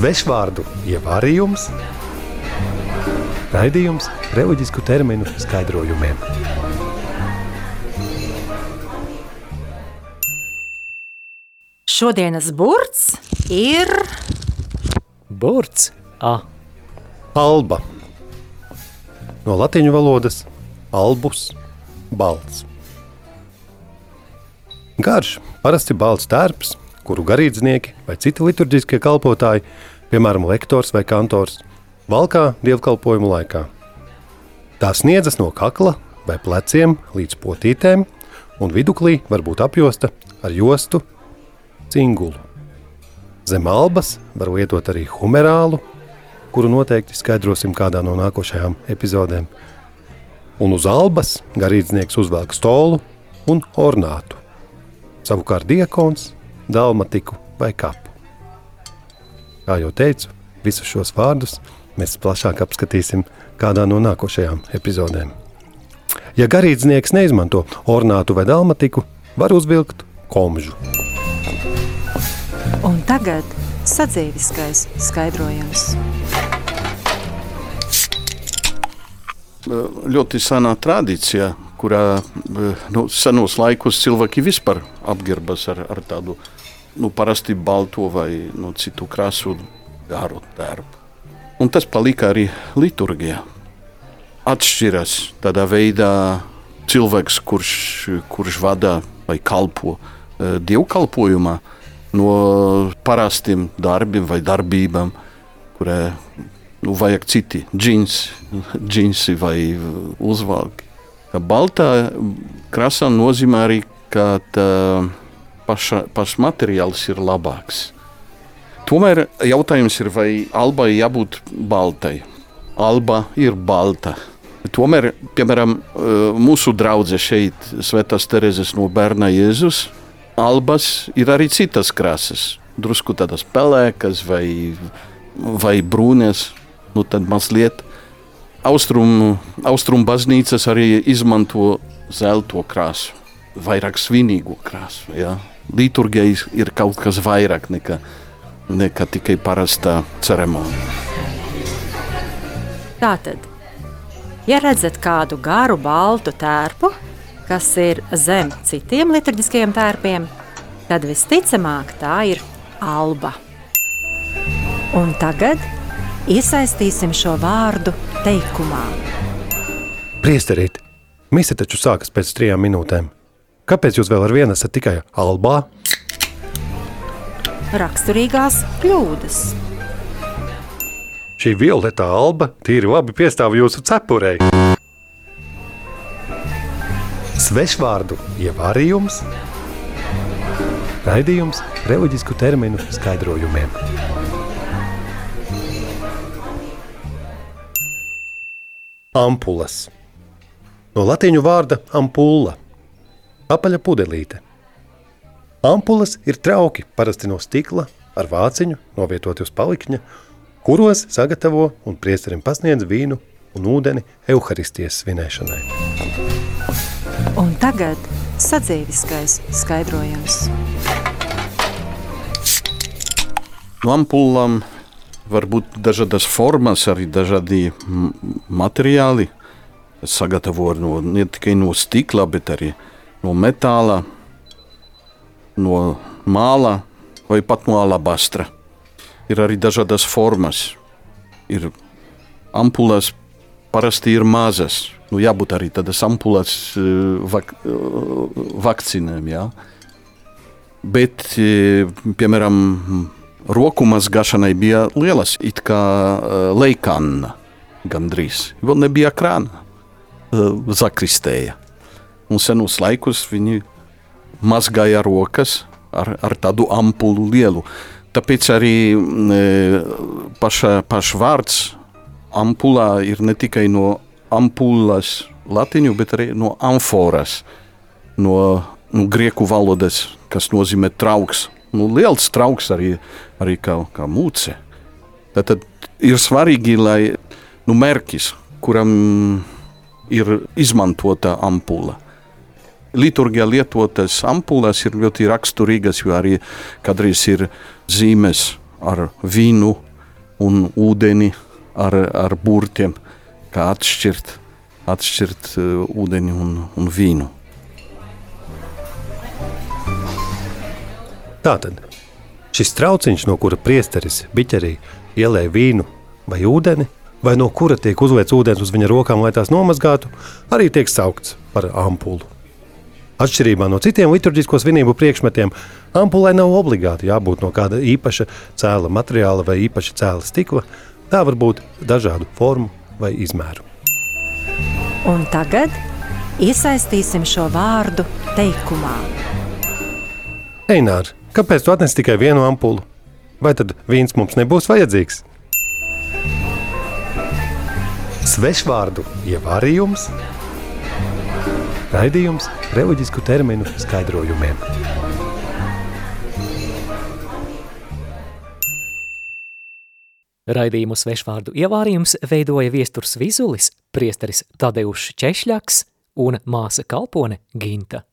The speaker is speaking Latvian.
Svešvārdu ievārījums, raidījums reliģisku terminu skaidrojumiem. Šodienas burts ir Burts, A, Alba. No latīņu valodas albus, balts. Garš, parasti balts tērps, kuru garīdznieki vai citi liturģiskie kalpotāji, piemēram, lektors vai kantors, valkā dievkalpojumu laikā. Tā sniedzas no kakla vai pleciem līdz potītēm, un viduklī var būt apjosta ar jostu cingulu. Zem albas var lietot arī humerālu, kuru noteikti skaidrosim kādā no nākošajām epizodēm. Un uz albas garīdznieks uzvelk stolu un ornātu. Savukārt diakons, dalmatiku vai kapu. Kā jau teicu, visus šos vārdus mēs plašāk apskatīsim kādā no nākošajām epizodēm. Ja garīdznieks neizmanto ornātu vai dalmatiku, var uzvilkt komžu. un tagad sadzīviskais skaidrojums. ļoti senā tradīcijā, kurā nu, senos laikos cilvēki vispār apģērbas ar, ar tādu nu, parasti balto vai nu, citu krāsu garu tērpu. Un tas palika arī liturgijā. Atšķiras tādā veidā cilvēks, kurš, kurš vada vai kalpo eh, dievkalpojumā, no parastiem darbiem vai darbībām, kurai nu, vajag citi džins, džinsi vai uzvalki. Baltā krāsa nozīmē arī, ka tā paša, pašs materiāls ir labāks. Tomēr jautājums ir, vai albai jābūt baltai. Alba ir balta. Tomēr, piemēram, mūsu draudzē šeit, Svētās Terēzes no bērna Jēzus, albas ir arī citas krāsas. Drusku tādas pelēkas vai, vai brūnas nu, tad mazliet austrumu austrum baznīcas arī izmanto zelto krāsu, vairāk svinīgu krāsu. Ja? Liturgija ir kaut kas vairāk nekā, nekā tikai parastā ceremonija. Tātad, ja redzat kādu garu baltu tērpu, kas ir zem citiem liturģiskiem tērpiem, tad visticamāk tā ir alba. Un tagad Iesaistīsim šo vārdu teikumā. Priesterīt, mise taču sākas pēc trijām minūtēm. Kāpēc jūs vēl ar vienu esat tikai albā? Raksturīgās kļūdas. Šī violetā alba tīri labi piestāv jūsu cepurei. Svešvārdu ievārījums, raidījums reliģisku terminu skaidrojumiem. Ampulas. No latīņu vārda ampulla - apaļa pudelīte. Ampulas ir trauki, parasti no stikla, ar vāciņu, novietoti uz palikņa, kuros sagatavo un priesterim pasniedz vīnu un ūdeni evaharistijas svinēšanai. Un tagad sadzīviskais skaidrojums. No ampulām var būt dažādas formas, arī dažādi materiāli. Sagatavo no, ne tikai no stikla, bet arī no metāla, no māla vai pat no alabastra. Ir arī dažādas formas. Ir ampulas, parasti ir mazas. Nu, jābūt arī tādas ampulas vak vakcīnām. Ja? Bet, piemēram, roku mazgāšanai bija lielas, it kā leikāna gandrīz. Vēl nebija krāna, zakristēja. Un senos laikus viņi mazgāja rokas ar, ar tādu ampulu lielu. Tāpēc arī e, paša, paša vārds ampulā ir ne tikai no ampulas latiņu, bet arī no amforas, no, no grieku valodas, kas nozīmē trauks nu, liels trauks arī, arī kā, kā mūce. Tad ir svarīgi, lai nu, mērķis, kuram ir izmantota ampula. Liturgijā lietotas ampulas ir ļoti raksturīgas, jo arī kādreiz ir zīmes ar vīnu un ūdeni ar, ar burtiem, kā atšķirt, atšķirt uh, ūdeni un, un vīnu. Tātad šis trauciņš, no kura priesteris biķerī ielēja vīnu vai ūdeni, vai no kura tiek uzliets ūdens uz viņa rokām, lai tās nomazgātu, arī tiek saukts par ampulu. Atšķirībā no citiem liturģisko svinību priekšmetiem, ampulē nav obligāti jābūt no kāda īpaša cēla materiāla vai īpaša cēla stikla. Tā var būt dažādu formu vai izmēru. Un tagad iesaistīsim šo vārdu teikumā. Einār, kāpēc tu atnesi tikai vienu ampulu? Vai tad vīns mums nebūs vajadzīgs? Svešvārdu ievārījums, raidījums reliģisku terminu skaidrojumiem. Raidījumu svešvārdu ievārījums veidoja viesturs Vizulis, priesteris Tadeušs Češļaks un māsa kalpone Ginta.